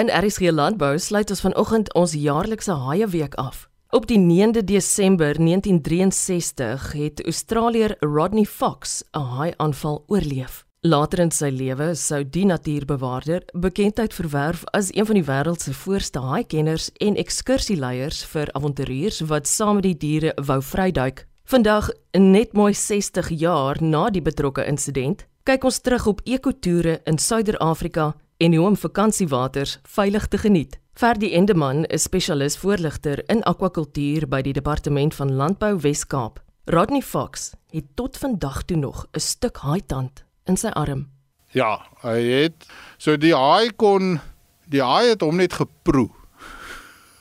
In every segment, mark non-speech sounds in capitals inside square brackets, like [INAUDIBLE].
In RSG Landbou sluit ons vanoggend ons jaarlikse haie week af. Op die 9de Desember 1963 het Australier Rodney Fox 'n haai-aanval oorleef. Later in sy lewe sou die natuurbewaarder bekendheid verwerf as een van die wêreld se voorste haaikenners en ekskursieleiers vir avonturiers wat saam met die diere wou vryduik. Vandag, net mooi 60 jaar na die betrokke insident, kyk ons terug op ekotoere in Suider-Afrika en hoe om vakansiewaters veilig te geniet. Ferdi Endeman is spesialis voorligter in akwakultuur by die Departement van Landbou Wes-Kaap. Rodney Fox het tot vandag toe nog 'n stuk haaitand in sy arm. Ja, hy het so die haai kon die haai het hom net geproe.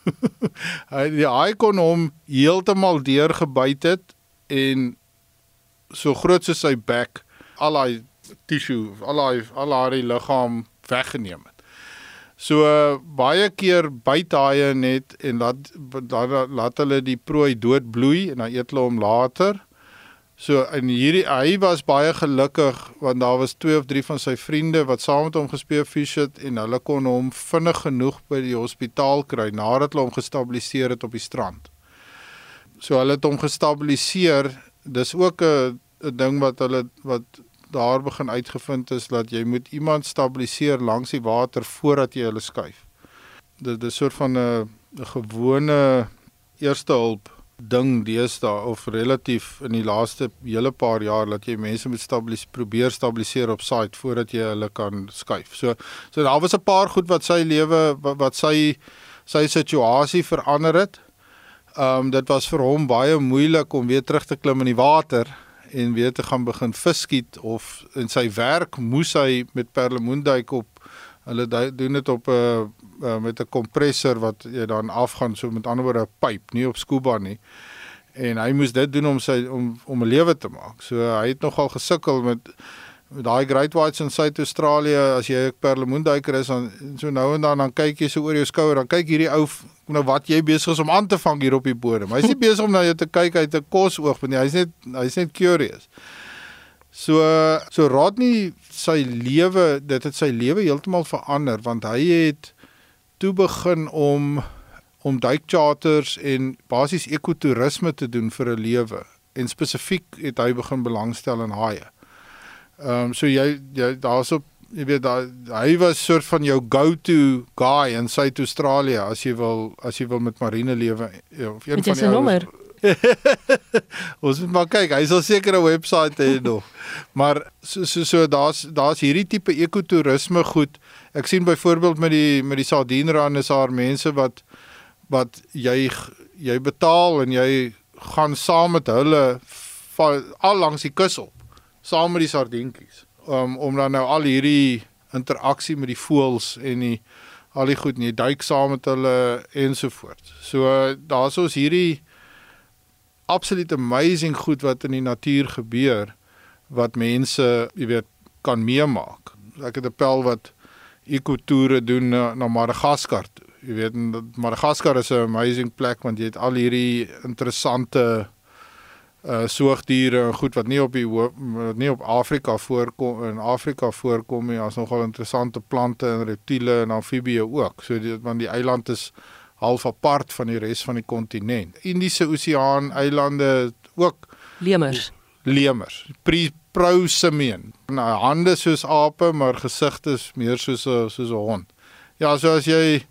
[LAUGHS] hy die haai kon hom heeltemal deurgebyt het en so groot soos sy bek al daai tissue, al daai al daai liggaam weggeneem het. So baie keer byt haie net en laat laat, laat hulle die prooi dood bloei en dan eet hulle hom later. So in hierdie hy was baie gelukkig want daar was twee of drie van sy vriende wat saam met hom gespeel fish het en hulle kon hom vinnig genoeg by die hospitaal kry nadat hulle hom gestabiliseer het op die strand. So hulle het hom gestabiliseer. Dis ook 'n 'n ding wat hulle wat daar begin uitgevind is dat jy moet iemand stabiliseer langs die water voordat jy hulle skuif. Dit is 'n soort van 'n gewone eerste hulp ding deesdae of relatief in die laaste hele paar jaar dat jy mense moet stabilis probeer stabiliseer op site voordat jy hulle kan skuif. So so daar was 'n paar goed wat sy lewe wat, wat sy sy situasie verander het. Ehm um, dit was vir hom baie moeilik om weer terug te klim in die water en weer te gaan begin visskiet of in sy werk moes hy met perlemoenduik op. Hulle doen dit op 'n uh, uh, met 'n kompressor wat jy dan afgaan so met ander woorde 'n pyp nie op scuba nie. En hy moes dit doen om sy om om 'n lewe te maak. So hy het nogal gesukkel met daai great whites in Suid-Australië. As jy 'n perlemoenduiker is dan so nou en dan dan kyk jy so oor jou skouer dan kyk hierdie ou nou wat jy besig is om aan te vang hier op die bodem. Hy's nie besig om na jou te kyk uit 'n kosoog nie. Hy's net hy's net curious. So so Rodney sy lewe, dit het sy lewe heeltemal verander want hy het toe begin om om duikcharters en basies ekotourisme te doen vir 'n lewe. En spesifiek het hy begin belangstel in haie. Ehm um, so jy, jy daar's op jy weet hy was soort van jou go-to guy in Suid-Australië as jy wil as jy wil met marine lewe ja, of een met van die nommer. [LAUGHS] Ons moet maar kyk, hy sal seker 'n webwerf hê nog. Maar so so, so daar's daar's hierdie tipe ekotourisme goed. Ek sien byvoorbeeld met die met die Sardinrand is daar mense wat wat jy jy betaal en jy gaan saam met hulle al langs die kus op saam met die sardientjies um, om dan nou al hierdie interaksie met die voëls en die al die goed nie duik saam met hulle ensovoorts. So daar's ons hierdie absolute amazing goed wat in die natuur gebeur wat mense, jy weet, kan meemaak. Ek het 'n pel wat ekotoere doen na, na Madagaskar toe. Jy weet, Madagaskar is 'n amazing plek want jy het al hierdie interessante uh soogdiere en goed wat nie op die wat nie op Afrika voorkom in Afrika voorkom nie. Daar's nogal interessante plante en reptiele en amfibieë ook. So dit want die eiland is half apart van die res van die kontinent. Indiese Oseaan eilande ook lemers. Lemers. Prosimian. Nou hande soos ape, maar gesigte is meer soos 'n soos 'n hond. Ja, so as jy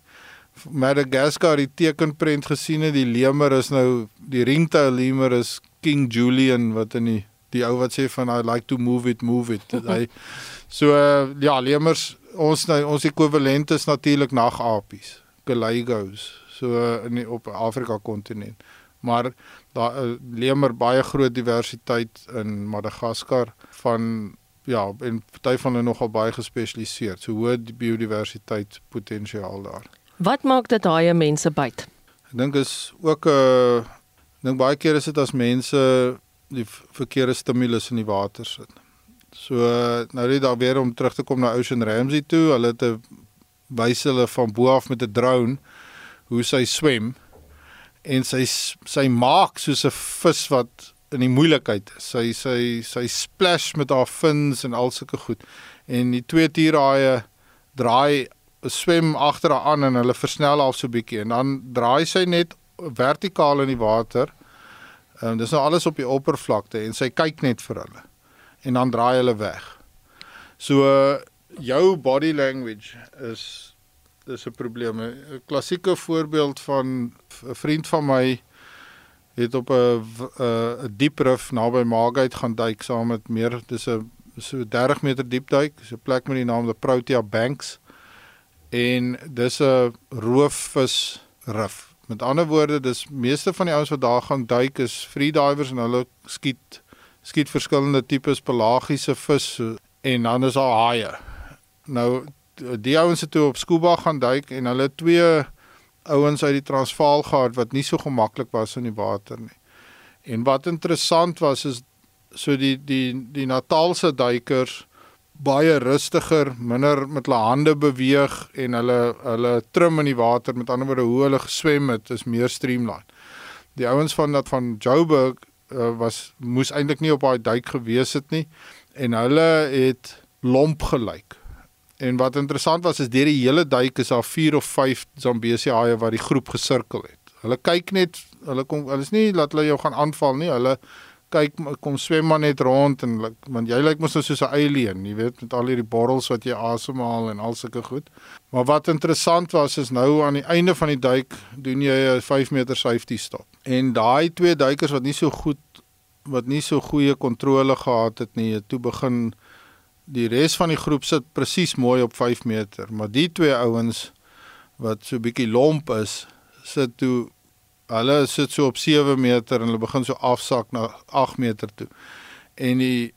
Madagascar die tekenprent gesien het, die lemer is nou die ringtail lemur is King Julian wat in die die ou wat sê van I like to move it move it. Hy [LAUGHS] so uh, ja, lemers ons nou ons ekwivalent is natuurlik nagapies, galagos. So uh, in die, op Afrika kontinent. Maar daar uh, lemer baie groot diversiteit in Madagaskar van ja, en party van hulle nogal baie gespesialiseer. So hoë biodiversiteit potensiaal daar. Wat maak dit haie mense byt? Ek dink is ook 'n uh, dink baie keer is dit as mense die verkeerde stimulus in die water sit. So nou net daar weer om terug te kom na Ocean Ramsey toe, hulle het 'n wys hulle van bo af met 'n drone hoe sy swem en sy sy maak soos 'n vis wat in die moeilikheid is. Sy sy sy splash met haar fins en al sulke goed. En die twee tierhaie draai swem agter haar aan en hulle versnel af so bietjie en dan draai sy net vertikaal in die water. Ehm um, dis nou alles op die oppervlakte en sy kyk net vir hulle. En dan draai hulle weg. So jou body language is dis 'n probleem. 'n Klassieke voorbeeld van 'n vriend van my het op 'n 'n diep rif naby Margate gaan duik saam met meer dis 'n so 30 meter diep duik. Dis 'n plek met die naam the Protea Banks. En dis 'n roofvis rif. Met ander woorde, dis meeste van die ouens wat daar gaan duik is freedivers en hulle skiet skiet verskillende tipes pelagiese vis en dan is daar haie. Nou die ouens het toe op scuba gaan duik en hulle twee ouens uit die Transvaal gehad wat nie so gemaklik was in die water nie. En wat interessant was is so die die die Natalse duikers baie rustiger, minder met hulle hande beweeg en hulle hulle trim in die water, met ander woorde hoe hulle geswem het is meer streamline. Die ouens van dat van Joburg uh, was moes eintlik nie op daai duik gewees het nie en hulle het lomp gelyk. En wat interessant was is deur die hele duik is daar 4 of 5 Zambesi haie wat die groep gesirkel het. Hulle kyk net, hulle kom hulle is nie laat hulle jou gaan aanval nie. Hulle kyk kom swem maar net rond en want jy lyk mos nou soos 'n alien, jy weet met al hierdie borrels wat jy asemhaal en al sulke goed. Maar wat interessant was is nou aan die einde van die duik doen jy 'n 5 meter safety stop. En daai twee duikers wat nie so goed wat nie so goeie kontrole gehad het nie, toe begin die res van die groep sit presies mooi op 5 meter, maar die twee ouens wat so bietjie lomp is, sit toe hulle sit so op 7 meter en hulle begin so afsak na 8 meter toe. En die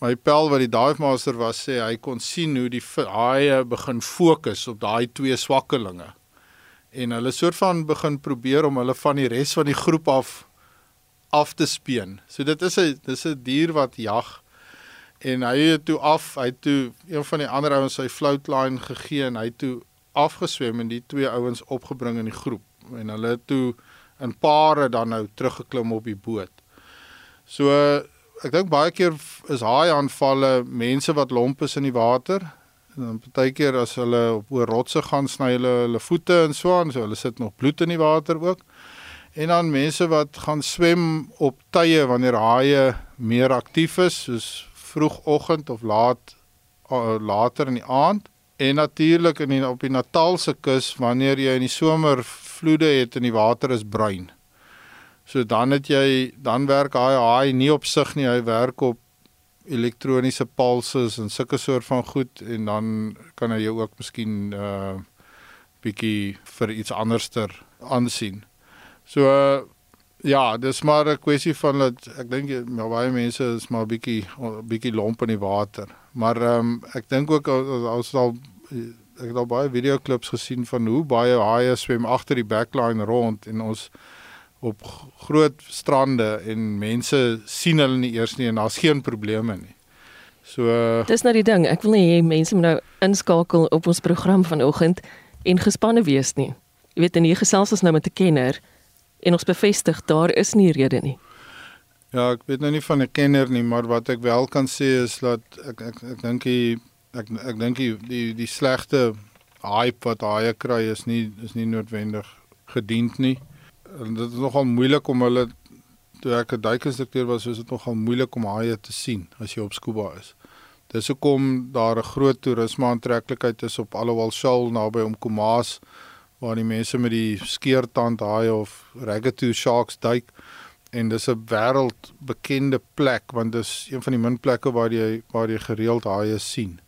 my pel wat die dive master was sê hy kon sien hoe die haie begin fokus op daai twee swakkelinge. En hulle soort van begin probeer om hulle van die res van die groep af af te speen. So dit is 'n dis 'n dier wat jag en hy het toe af, hy het toe een van die ander ouens sy float line gegee en hy het toe afgeswem en die twee ouens opgebring in die groep en hulle toe in pare dan nou teruggeklim op die boot. So ek dink baie keer is haai aanvalle mense wat lomp is in die water. Dan partykeer as hulle op oor rotse gaan sny hulle hulle voete en so aan, so hulle sit nog bloed in die water ook. En dan mense wat gaan swem op tye wanneer haie meer aktief is, soos vroegoggend of laat later in die aand en natuurlik in die, op die Natalse kus wanneer jy in die somer vloede het en die water is bruin. So dan het jy dan werk hy hy nie op sig nie, hy werk op elektroniese pulses en sulke soort van goed en dan kan hy jou ook miskien uh bietjie vir iets anderster aansien. So uh, Ja, dis maar 'n kwessie van dat ek dink maar baie mense is maar bietjie bietjie lomp in die water. Maar ehm um, ek dink ook as al ek het al baie video klips gesien van hoe baie haie swem agter die backline rond en ons op groot strande en mense sien hulle nie eers nie en daar's geen probleme nie. So uh, Dis nou die ding, ek wil nie hê mense moet nou inskakel op ons program vanoggend en gespanne wees nie. Jy weet, en hier gesels ons nou met 'n kenner en ons bevestig daar is nie rede nie. Ja, ek weet nou nie van 'n kenner nie, maar wat ek wel kan sê is dat ek ek ek dink die ek ek dink die die die slegte hype wat haie kry is nie is nie noodwendig gediend nie. En dit is nogal moeilik om hulle toe ek 'n duikinstrukteur was, was dit nogal moeilik om haie te sien as jy op scuba is. Dis hoekom daar 'n groot toerisme aantreklikheid is op Allowal Shoal naby om Komas waar die mense met die skeertand haai of ragged sharks duik en dis 'n wêreldbekende plek want dis een van die min plekke waar jy waar jy gereeld haie sien.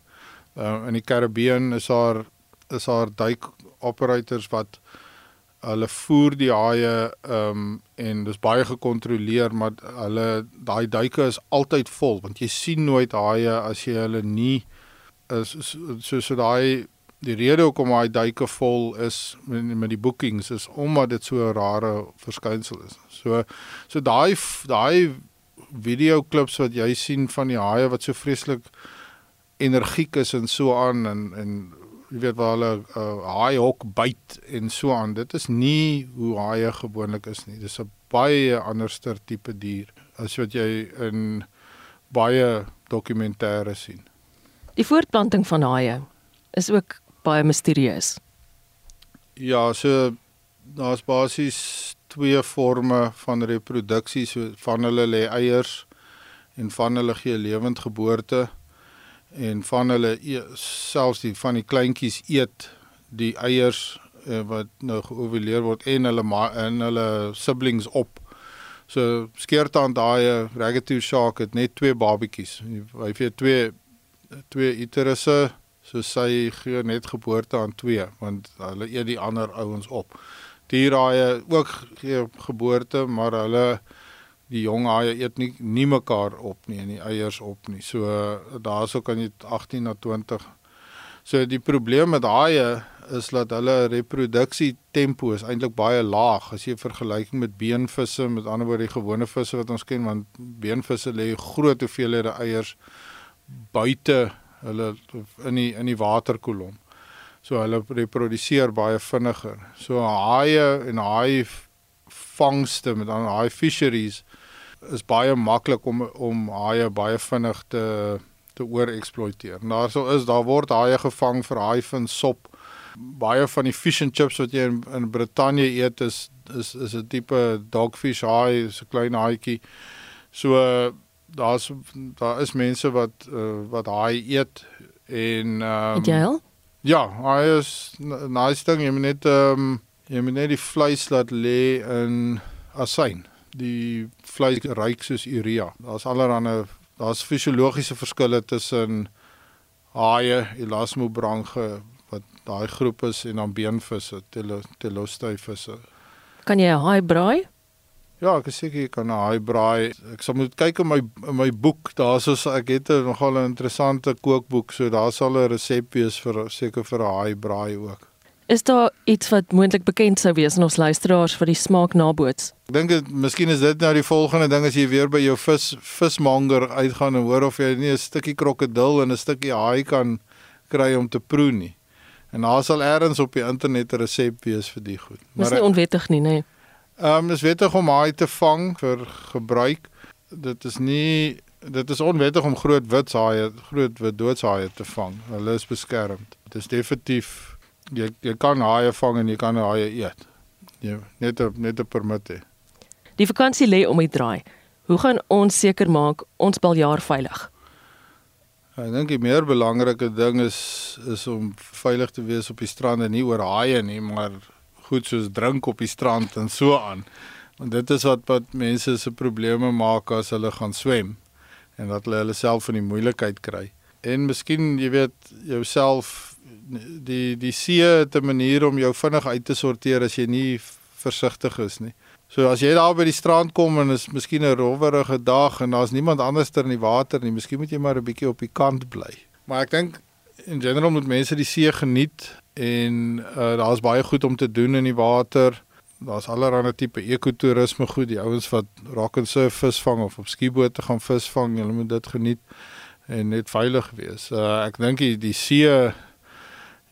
Uh, in die Karibiën is daar is daar duik operators wat hulle voer die haie ehm um, en dis baie gekontroleer maar hulle daai duike is altyd vol want jy sien nooit haie as jy hulle nie is so so, so daai die rede hoekom hy duike vol is met, met die bookings is omdat dit so 'n rare verskynsel is. So so daai daai video klips wat jy sien van die haie wat so vreeslik energiek is en so aan en en jy weet waar hulle uh, haai hok byt en so aan. Dit is nie hoe haie gewoonlik is nie. Dis 'n baie anderster tipe dier as wat jy in baie dokumentêre sien. Die voortplanting van haie is ook baie misterieus. Ja, so daar's basies twee forme van reproduksie, so van hulle lê eiers en van hulle gee lewendgeboorte en van hulle e selfs die van die kleintjies eet die eiers uh, wat nou geovuleer word en hulle en hulle siblings op. So skeertand daai raggetooth shark het net twee babetjies. Hy het twee twee uterusse, so sy gee net geboorte aan twee want hulle eet die ander ouens op. Die haie ook gee geboorte, maar hulle die jong haie eet nie nie mekaar op nie en die eiers op nie. So daarso kan jy 18 na 20. So die probleem met haie is dat hulle reproduksie tempo is eintlik baie laag as jy vergelyking met beenvisse, met ander woorde die gewone visse wat ons ken want beenvisse lê groot hoeveelhede eiers buite hulle in die in die waterkolom. So hulle reproduseer baie vinniger. So haie en haai vangste met ander haai fisheries is baie maklik om om haie baie vinnig te te oorexploiteer. Daarso is daar word haie gevang vir haaivis sop baie van die fish and chips wat jy in, in Brittanje eet is is is 'n tipe dogfish haai, so 'n klein haaitjie. So daar's daar is mense wat uh, wat haai eet en ehm um, Ja. Ja, haai is nice ding, jy moet net ehm um, jy moet net die vleis laat lê in asyn. Die vleis ruik soos urea. Daar's allerlei daar's fisiologiese verskille tussen haie, elasmobranche daai groep is en dan beenvisse, telostuivisse. Kan jy 'n haai braai? Ja, ek is seker jy kan 'n haai braai. Ek sal moet kyk in my in my boek, daar's so ek het 'n nogal 'n interessante kookboek, so daar sal 'n resep wees vir seker vir 'n haai braai ook. Is daar iets wat moontlik bekend sou wees aan ons luisteraars vir die smaak naboots? Ek dink dit miskien is dit nou die volgende ding as jy weer by jou vis vismanger uitgaan en hoor of jy nie 'n stukkie krokodil en 'n stukkie haai kan kry om te proe nie. En daar sal eers op die internet 'n resep wees vir die goed. Maar dis nie onwettig nie, nê. Ehm um, dis wettig om haai te vang vir gebruik. Dit is nie dit is onwettig om groot wit haai, groot wit doodshaai te vang. Hulle is beskermd. Dit is definitief jy jy kan haai vang en jy kan haai eet. Jy net op net 'n permit hê. Die vakansie lê om die draai. Hoe gaan ons seker maak ons baljaar veilig? Ek dink die meer belangrike ding is is om veilig te wees op die strand en nie oor haie nie, maar goed soos drink op die strand en so aan. Want dit is wat wat mense se probleme maak as hulle gaan swem en dat hulle hulle self in die moeilikheid kry. En miskien, jy weet, jouself die die see het 'n manier om jou vinnig uit te sorteer as jy nie versigtig is nie. So as jy daar by die strand kom en is miskien 'n rowwerige dag en daar's niemand anders ter in die water nie, miskien moet jy maar 'n bietjie op die kant bly. Maar ek dink in general moet mense die see geniet en uh, daar's baie goed om te doen in die water. Daar's allerlei tipe ekotourisme goed, die ouens wat rock and surf visvang of op skiebote gaan visvang, hulle moet dit geniet en net veilig wees. Uh, ek dink die, die see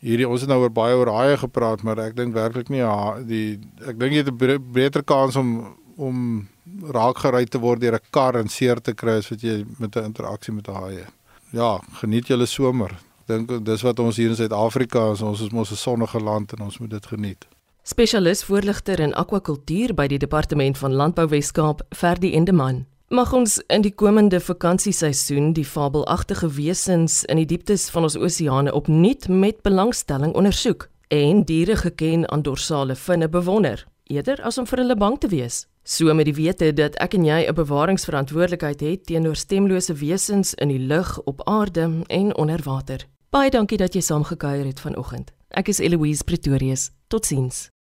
hierdie ons het nou oor baie oor haie gepraat, maar ek dink werklik nie ja, die ek dink jy het 'n beter kans om om raak gery te word deur 'n kar en seer te kry as wat jy met 'n interaksie met 'n haie. Ja, geniet julle somer. Dink dis wat ons hier in Suid-Afrika is, ons is mos 'n sonnige land en ons moet dit geniet. Spesialis voorligter in akwakultuur by die Departement van Landbou Wes-Kaap, Ferdi Endeman. Mag ons in die komende vakansieseisoen die fabelagtige wesens in die dieptes van ons oseane opnuut met belangstelling ondersoek en diere geken aan dorsale vinne bewonder, eerder as om vir hulle bang te wees. So met die wete dat ek en jy 'n bewaringsverantwoordelikheid het teenoor stemlose wesens in die lug, op aarde en onder water. Baie dankie dat jy saamgekuier het vanoggend. Ek is Eloise Pretorius. Totsiens.